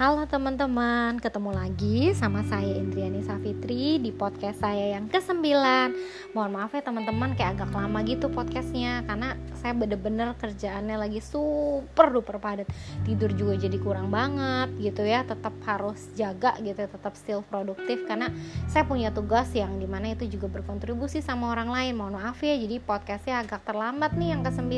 Halo teman-teman, ketemu lagi sama saya Indriani Safitri di podcast saya yang ke-9 Mohon maaf ya teman-teman kayak agak lama gitu podcastnya Karena saya bener-bener kerjaannya lagi super duper padat. Tidur juga jadi kurang banget gitu ya Tetap harus jaga gitu, tetap still produktif Karena saya punya tugas yang di mana itu juga berkontribusi sama orang lain. Mohon maaf ya, jadi podcastnya agak terlambat nih yang ke-9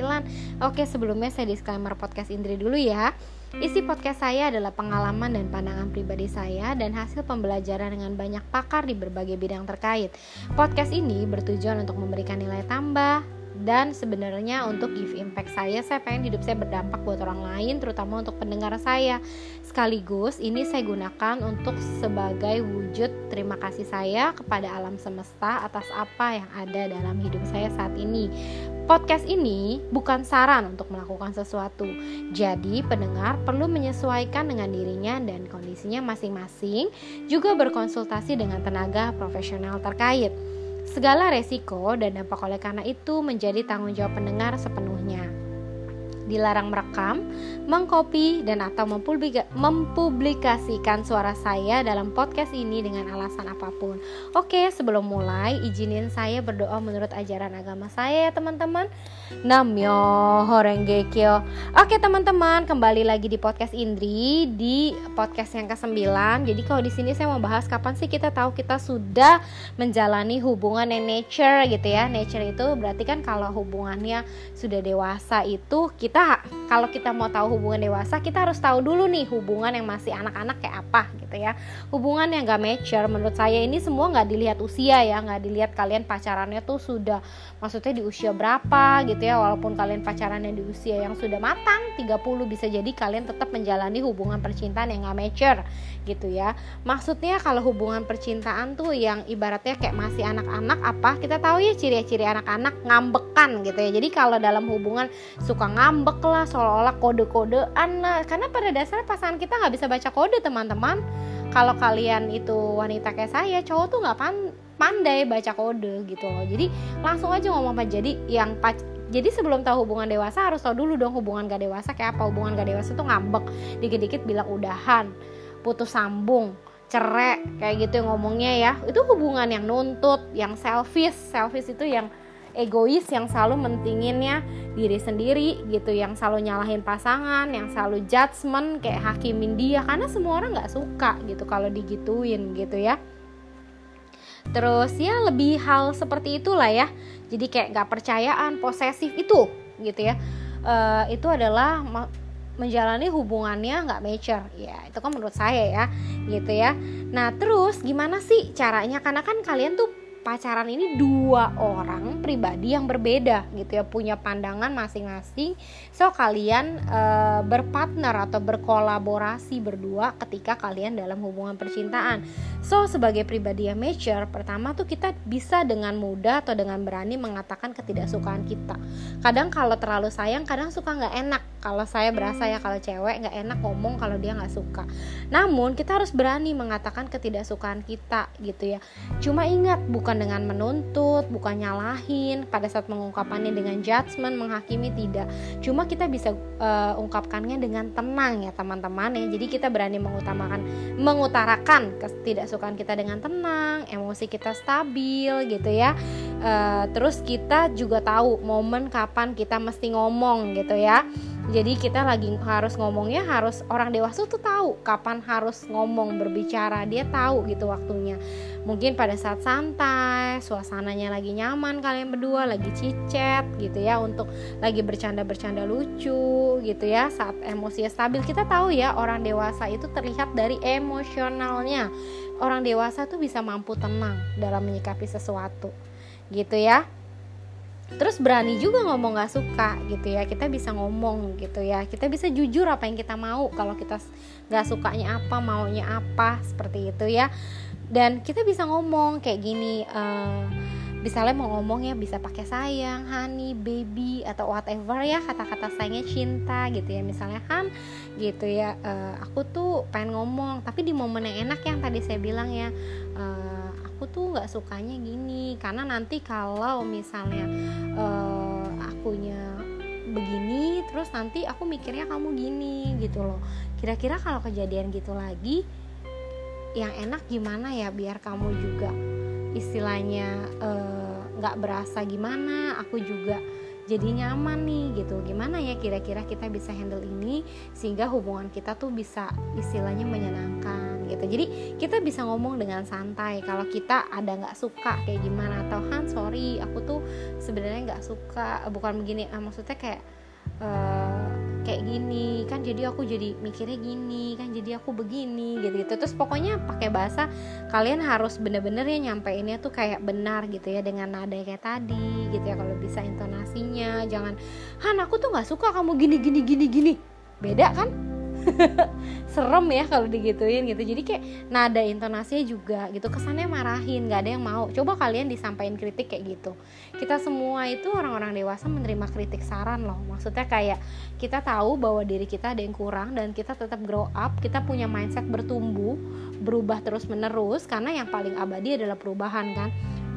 Oke sebelumnya saya disclaimer podcast Indri dulu ya Isi podcast saya adalah pengalaman dan pandangan pribadi saya dan hasil pembelajaran dengan banyak pakar di berbagai bidang terkait. Podcast ini bertujuan untuk memberikan nilai tambah dan sebenarnya untuk give impact saya saya pengen hidup saya berdampak buat orang lain terutama untuk pendengar saya sekaligus ini saya gunakan untuk sebagai wujud terima kasih saya kepada alam semesta atas apa yang ada dalam hidup saya saat ini Podcast ini bukan saran untuk melakukan sesuatu, jadi pendengar perlu menyesuaikan dengan dirinya dan kondisinya masing-masing, juga berkonsultasi dengan tenaga profesional terkait. Segala resiko dan dampak oleh karena itu menjadi tanggung jawab pendengar sepenuhnya dilarang merekam, mengcopy dan atau mempublikasikan suara saya dalam podcast ini dengan alasan apa pun. Oke, sebelum mulai izinin saya berdoa menurut ajaran agama saya ya teman-teman. Namyo Horenge Kyo. Oke teman-teman, kembali lagi di podcast Indri di podcast yang ke-9. Jadi kalau di sini saya mau bahas kapan sih kita tahu kita sudah menjalani hubungan yang nature gitu ya. Nature itu berarti kan kalau hubungannya sudah dewasa itu kita kita kalau kita mau tahu hubungan dewasa kita harus tahu dulu nih hubungan yang masih anak-anak kayak apa gitu ya. Hubungan yang gak mature menurut saya ini semua nggak dilihat usia ya nggak dilihat kalian pacarannya tuh sudah maksudnya di usia berapa gitu ya walaupun kalian pacarannya di usia yang sudah matang 30 bisa jadi kalian tetap menjalani hubungan percintaan yang gak mature gitu ya. Maksudnya kalau hubungan percintaan tuh yang ibaratnya kayak masih anak-anak apa? Kita tahu ya ciri-ciri anak-anak ngambekan gitu ya. Jadi kalau dalam hubungan suka ngambek lah seolah-olah kode-kodean lah. Karena pada dasarnya pasangan kita nggak bisa baca kode teman-teman kalau kalian itu wanita kayak saya cowok tuh nggak pan pandai baca kode gitu loh. Jadi langsung aja ngomong apa jadi yang pac jadi sebelum tahu hubungan dewasa harus tahu dulu dong hubungan gak dewasa kayak apa. Hubungan gak dewasa tuh ngambek. Dikit-dikit bilang udahan putus sambung cerai kayak gitu yang ngomongnya ya. Itu hubungan yang nuntut yang selfish. Selfish itu yang egois yang selalu mentinginnya diri sendiri gitu yang selalu nyalahin pasangan yang selalu judgement kayak hakimin dia karena semua orang nggak suka gitu kalau digituin gitu ya. Terus ya lebih hal seperti itulah ya jadi kayak nggak percayaan posesif itu gitu ya. Uh, itu adalah menjalani hubungannya nggak mature. Ya itu kan menurut saya ya gitu ya. Nah terus gimana sih caranya? Karena kan kalian tuh pacaran ini dua orang pribadi yang berbeda gitu ya. Punya pandangan masing-masing. So kalian e, berpartner atau berkolaborasi berdua ketika kalian dalam hubungan percintaan. So sebagai pribadi yang mature pertama tuh kita bisa dengan mudah atau dengan berani mengatakan ketidaksukaan kita. Kadang kalau terlalu sayang kadang suka nggak enak. Kalau saya berasa ya kalau cewek nggak enak ngomong kalau dia nggak suka. Namun kita harus berani mengatakan ketidaksukaan kita gitu ya. Cuma ingat bukan bukan dengan menuntut, bukan nyalahin pada saat mengungkapannya dengan judgement, menghakimi tidak. Cuma kita bisa uh, ungkapkannya dengan tenang ya teman-teman ya. Jadi kita berani mengutamakan mengutarakan ketidaksukaan kita dengan tenang, emosi kita stabil gitu ya. Uh, terus kita juga tahu momen kapan kita mesti ngomong gitu ya jadi kita lagi harus ngomongnya harus orang dewasa tuh tahu kapan harus ngomong berbicara dia tahu gitu waktunya. Mungkin pada saat santai suasananya lagi nyaman kalian berdua lagi cicet gitu ya untuk lagi bercanda-bercanda lucu gitu ya saat emosinya stabil. Kita tahu ya orang dewasa itu terlihat dari emosionalnya. Orang dewasa tuh bisa mampu tenang dalam menyikapi sesuatu gitu ya terus berani juga ngomong gak suka gitu ya. Kita bisa ngomong gitu ya. Kita bisa jujur apa yang kita mau. Kalau kita gak sukanya apa maunya apa seperti itu ya. Dan kita bisa ngomong kayak gini uh, misalnya mau ngomong ya bisa pakai sayang, honey, baby atau whatever ya kata-kata sayangnya cinta gitu ya. Misalnya kan gitu ya uh, aku tuh pengen ngomong tapi di momen yang enak yang tadi saya bilang ya uh, aku tuh nggak sukanya gini. Karena nanti kalau misalnya uh, akunya begini terus nanti aku mikirnya kamu gini gitu loh. Kira-kira kalau kejadian gitu lagi yang enak gimana ya? Biar kamu juga istilahnya eh, nggak uh, berasa gimana. Aku juga jadi nyaman nih gitu. Gimana ya kira-kira kita bisa handle ini sehingga hubungan kita tuh bisa istilahnya menyenangkan gitu. Jadi kita bisa ngomong dengan santai. Kalau kita ada nggak suka kayak gimana? Atau Han sorry aku tuh sebenarnya nggak suka. Bukan begini ah, maksudnya kayak uh, kayak gini kan jadi aku jadi mikirnya gini kan jadi aku begini gitu gitu. Terus pokoknya pakai bahasa kalian harus bener-bener ya nyampeinnya tuh kayak benar gitu ya dengan nada kayak tadi gitu ya kalau bisa intonasinya. Jangan Han aku tuh nggak suka kamu gini gini gini gini. Beda kan serem ya kalau digituin gitu. Jadi kayak nada intonasinya juga gitu kesannya marahin nggak ada yang mau. Coba kalian disampaikan kritik kayak gitu. Kita semua itu orang-orang dewasa menerima kritik saran loh. Maksudnya kayak kita tahu bahwa diri kita ada yang kurang dan kita tetap grow up kita punya mindset bertumbuh berubah terus menerus karena yang paling abadi adalah perubahan kan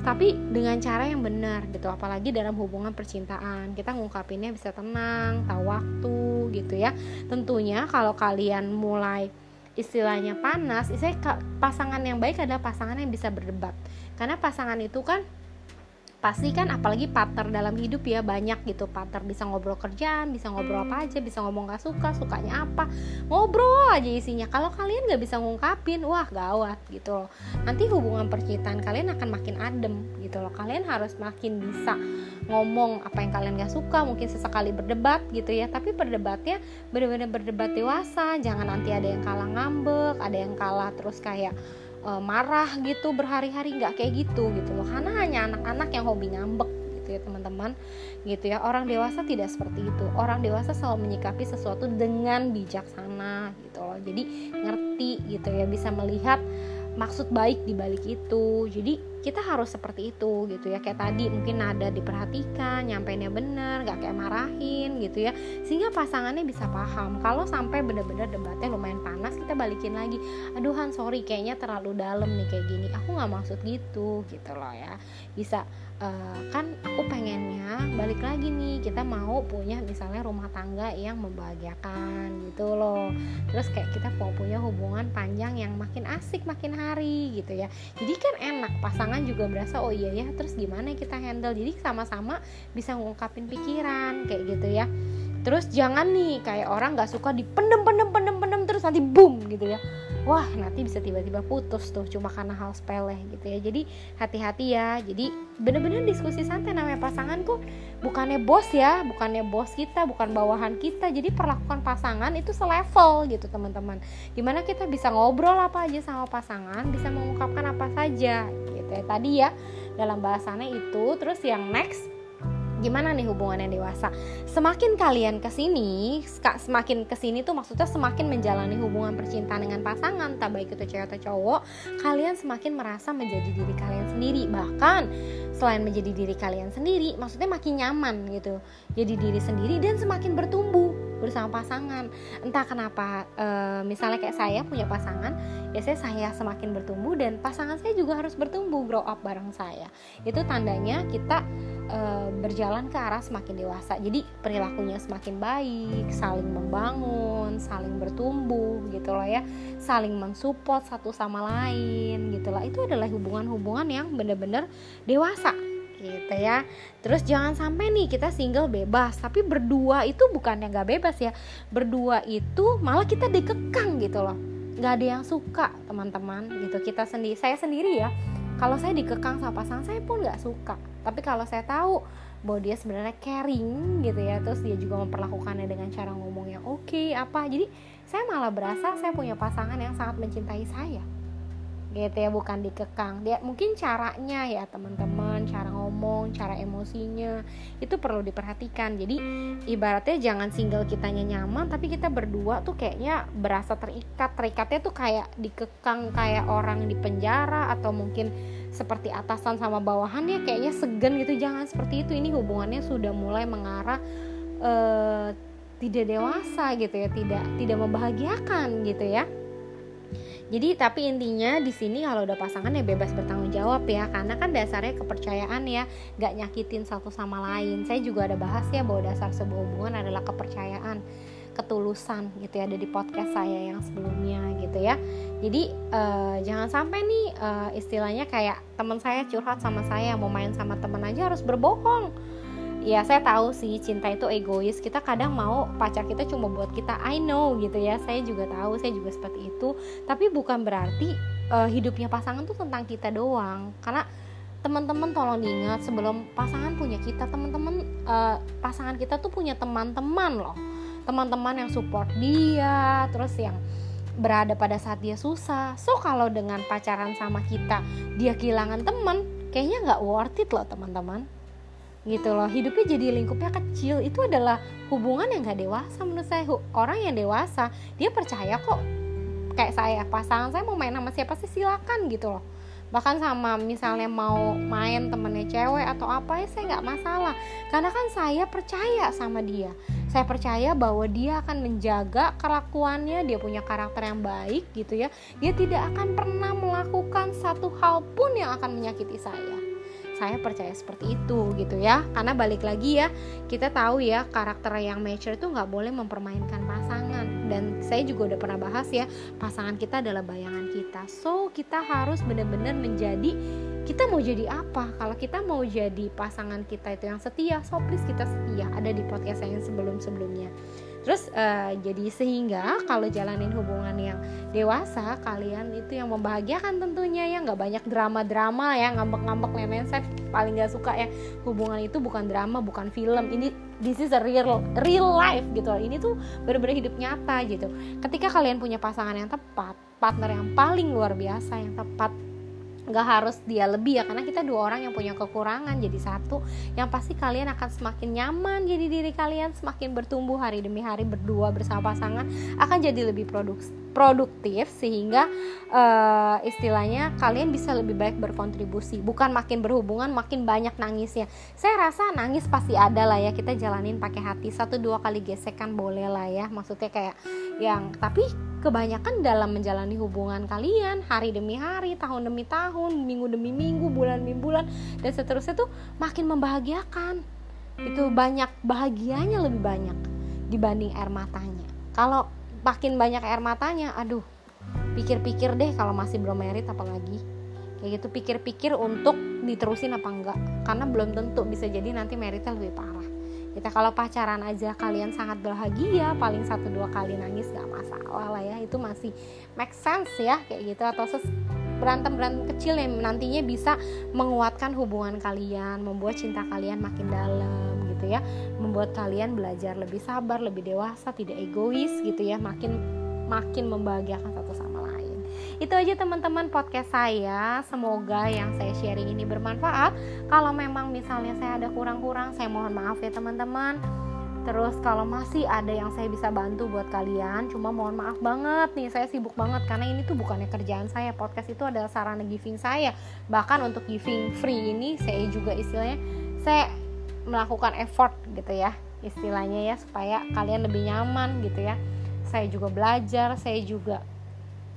tapi dengan cara yang benar gitu apalagi dalam hubungan percintaan. Kita ngungkapinnya bisa tenang tahu waktu gitu ya. Tentunya kalau kalian mulai istilahnya panas istilahnya pasangan yang baik adalah pasangan yang bisa berdebat. Karena pasangan itu kan pasti kan apalagi partner dalam hidup ya banyak gitu. Partner bisa ngobrol kerjaan bisa ngobrol apa aja bisa ngomong gak suka sukanya apa. Ngobrol aja isinya. Kalau kalian nggak bisa ngungkapin wah gawat gitu loh. Nanti hubungan percintaan kalian akan makin adem gitu loh. Kalian harus makin bisa ngomong apa yang kalian gak suka mungkin sesekali berdebat gitu ya. Tapi berdebatnya benar-benar berdebat dewasa. Jangan nanti ada yang kalah ngambek ada yang kalah terus kayak uh, marah gitu berhari-hari nggak kayak gitu gitu loh. Karena hanya anak-anak yang hobi ngambek gitu ya teman-teman. Gitu ya orang dewasa tidak seperti itu. Orang dewasa selalu menyikapi sesuatu dengan bijaksana gitu loh. Jadi ngerti gitu ya bisa melihat maksud baik di balik itu. Jadi kita harus seperti itu gitu ya. Kayak tadi mungkin nada diperhatikan nyampeinnya bener gak kayak marahin gitu ya. Sehingga pasangannya bisa paham. Kalau sampai bener-bener debatnya lumayan panas kita balikin lagi. Aduhan sorry kayaknya terlalu dalam nih kayak gini. Aku nggak maksud gitu gitu loh ya. Bisa uh, kan aku pengennya balik lagi nih. Kita mau punya misalnya rumah tangga yang membahagiakan gitu loh. Terus kayak kita mau punya hubungan panjang yang makin asik makin hari gitu ya. Jadi kan enak pasangan juga berasa oh iya ya terus gimana kita handle? Jadi sama-sama bisa ngungkapin pikiran kayak gitu ya. Terus jangan nih kayak orang nggak suka dipendem pendem pendem pendem terus nanti boom gitu ya. Wah nanti bisa tiba-tiba putus tuh cuma karena hal sepele gitu ya. Jadi hati-hati ya. Jadi bener-bener diskusi santai namanya pasangan kok bukannya bos ya bukannya bos kita bukan bawahan kita. Jadi perlakukan pasangan itu selevel gitu teman-teman. Di mana kita bisa ngobrol apa aja sama pasangan bisa mengungkapkan apa saja gitu ya. Tadi ya dalam bahasannya itu terus yang next gimana nih hubungan yang dewasa? Semakin kalian ke sini semakin ke sini tuh maksudnya semakin menjalani hubungan percintaan dengan pasangan tak baik itu cewek atau cowok kalian semakin merasa menjadi diri kalian sendiri. Bahkan selain menjadi diri kalian sendiri maksudnya makin nyaman gitu. Jadi diri sendiri dan semakin bertumbuh bersama pasangan. Entah kenapa e, misalnya kayak saya punya pasangan ya saya saya semakin bertumbuh dan pasangan saya juga harus bertumbuh grow up bareng saya. Itu tandanya kita e, berjalan ke arah semakin dewasa. Jadi perilakunya semakin baik saling membangun saling bertumbuh gitu loh ya. Saling mensupport satu sama lain gitu lah. Itu adalah hubungan-hubungan yang benar-benar dewasa gitu ya. Terus jangan sampai nih kita single bebas tapi berdua itu bukan yang gak bebas ya. Berdua itu malah kita dikekang gitu loh. Nggak ada yang suka teman-teman gitu. Kita sendiri saya sendiri ya. Kalau saya dikekang sama pasangan saya pun nggak suka. Tapi kalau saya tahu bahwa dia sebenarnya caring gitu ya terus dia juga memperlakukannya dengan cara ngomong yang oke okay, apa jadi saya malah berasa saya punya pasangan yang sangat mencintai saya gitu ya bukan dikekang. Dia mungkin caranya ya teman-teman cara ngomong cara emosinya itu perlu diperhatikan. Jadi ibaratnya jangan single kitanya nyaman tapi kita berdua tuh kayaknya berasa terikat. Terikatnya tuh kayak dikekang kayak orang di penjara atau mungkin seperti atasan sama bawahan ya kayaknya segan gitu. Jangan seperti itu. Ini hubungannya sudah mulai mengarah uh, tidak dewasa gitu ya tidak tidak membahagiakan gitu ya jadi tapi intinya di sini kalau udah pasangan ya bebas bertanggung jawab ya karena kan dasarnya kepercayaan ya gak nyakitin satu sama lain. Saya juga ada bahas ya bahwa dasar sebuah hubungan adalah kepercayaan ketulusan gitu ya ada di podcast saya yang sebelumnya gitu ya. Jadi uh, jangan sampai nih uh, istilahnya kayak teman saya curhat sama saya mau main sama teman aja harus berbohong ya saya tahu sih cinta itu egois. Kita kadang mau pacar kita cuma buat kita. I know gitu ya. Saya juga tahu saya juga seperti itu. Tapi bukan berarti uh, hidupnya pasangan tuh tentang kita doang. Karena teman-teman tolong diingat sebelum pasangan punya kita teman-teman uh, pasangan kita tuh punya teman-teman loh. Teman-teman yang support dia terus yang berada pada saat dia susah. So kalau dengan pacaran sama kita dia kehilangan teman kayaknya nggak worth it loh teman-teman gitu loh. Hidupnya jadi lingkupnya kecil. Itu adalah hubungan yang gak dewasa menurut saya. Orang yang dewasa dia percaya kok. Kayak saya pasangan saya mau main sama siapa sih? Silakan gitu loh. Bahkan sama misalnya mau main temennya cewek atau apa ya saya nggak masalah. Karena kan saya percaya sama dia. Saya percaya bahwa dia akan menjaga kelakuannya dia punya karakter yang baik gitu ya. Dia tidak akan pernah melakukan satu hal pun yang akan menyakiti saya saya percaya seperti itu gitu ya. Karena balik lagi ya kita tahu ya karakter yang mature itu nggak boleh mempermainkan pasangan. Dan saya juga udah pernah bahas ya pasangan kita adalah bayangan kita. So kita harus benar-benar menjadi kita mau jadi apa? Kalau kita mau jadi pasangan kita itu yang setia so please kita setia. Ada di podcast yang sebelum-sebelumnya terus uh, jadi sehingga kalau jalanin hubungan yang dewasa kalian itu yang membahagiakan tentunya ya. Nggak banyak drama-drama ya ngambek-ngambek nenek saya paling nggak suka ya hubungan itu bukan drama bukan film. Ini this is a real real life gitu ini tuh bener-bener hidup nyata gitu. Ketika kalian punya pasangan yang tepat partner yang paling luar biasa yang tepat nggak harus dia lebih ya karena kita dua orang yang punya kekurangan. Jadi satu yang pasti kalian akan semakin nyaman jadi diri kalian semakin bertumbuh hari demi hari berdua bersama pasangan akan jadi lebih produktif sehingga uh, istilahnya kalian bisa lebih baik berkontribusi. Bukan makin berhubungan makin banyak nangisnya. Saya rasa nangis pasti ada lah ya kita jalanin pakai hati. Satu dua kali gesekan boleh lah ya. Maksudnya kayak yang tapi kebanyakan dalam menjalani hubungan kalian hari demi hari tahun demi tahun minggu demi minggu bulan demi bulan dan seterusnya tuh makin membahagiakan. Itu banyak bahagianya lebih banyak dibanding air matanya. Kalau makin banyak air matanya aduh pikir-pikir deh kalau masih belum merit apalagi. Kayak gitu pikir-pikir untuk diterusin apa enggak. Karena belum tentu bisa jadi nanti meritnya lebih parah kita kalau pacaran aja kalian sangat bahagia paling satu dua kali nangis gak masalah lah ya. Itu masih make sense ya kayak gitu. Atau ses berantem berantem kecil yang nantinya bisa menguatkan hubungan kalian membuat cinta kalian makin dalam gitu ya. Membuat kalian belajar lebih sabar lebih dewasa tidak egois gitu ya. Makin makin membahagiakan itu aja teman-teman podcast saya semoga yang saya sharing ini bermanfaat kalau memang misalnya saya ada kurang-kurang saya mohon maaf ya teman-teman Terus kalau masih ada yang saya bisa bantu buat kalian, cuma mohon maaf banget nih, saya sibuk banget karena ini tuh bukannya kerjaan saya. Podcast itu adalah sarana giving saya. Bahkan untuk giving free ini saya juga istilahnya saya melakukan effort gitu ya istilahnya ya supaya kalian lebih nyaman gitu ya saya juga belajar saya juga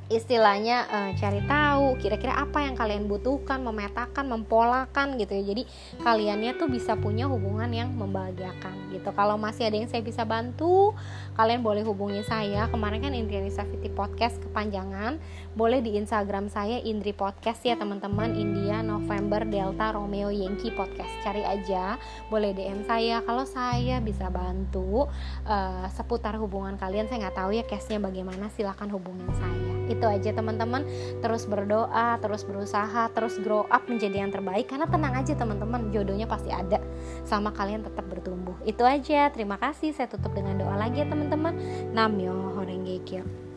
istilahnya uh, cari tahu kira-kira apa yang kalian butuhkan memetakan mempolakan gitu ya. Jadi kaliannya tuh bisa punya hubungan yang membahagiakan gitu. Kalau masih ada yang saya bisa bantu kalian boleh hubungi saya. Kemarin kan Indriani Safety Podcast kepanjangan. Boleh di Instagram saya Indri Podcast ya teman-teman. India November Delta Romeo Yankee Podcast. Cari aja. Boleh DM saya. Kalau saya bisa bantu uh, seputar hubungan kalian saya nggak tahu ya case-nya bagaimana. Silahkan hubungin saya itu aja teman-teman. Terus berdoa terus berusaha terus grow up menjadi yang terbaik. Karena tenang aja teman-teman. Jodohnya pasti ada. Sama kalian tetap bertumbuh. Itu aja. Terima kasih. Saya tutup dengan doa lagi ya teman-teman. Namyo horengekyo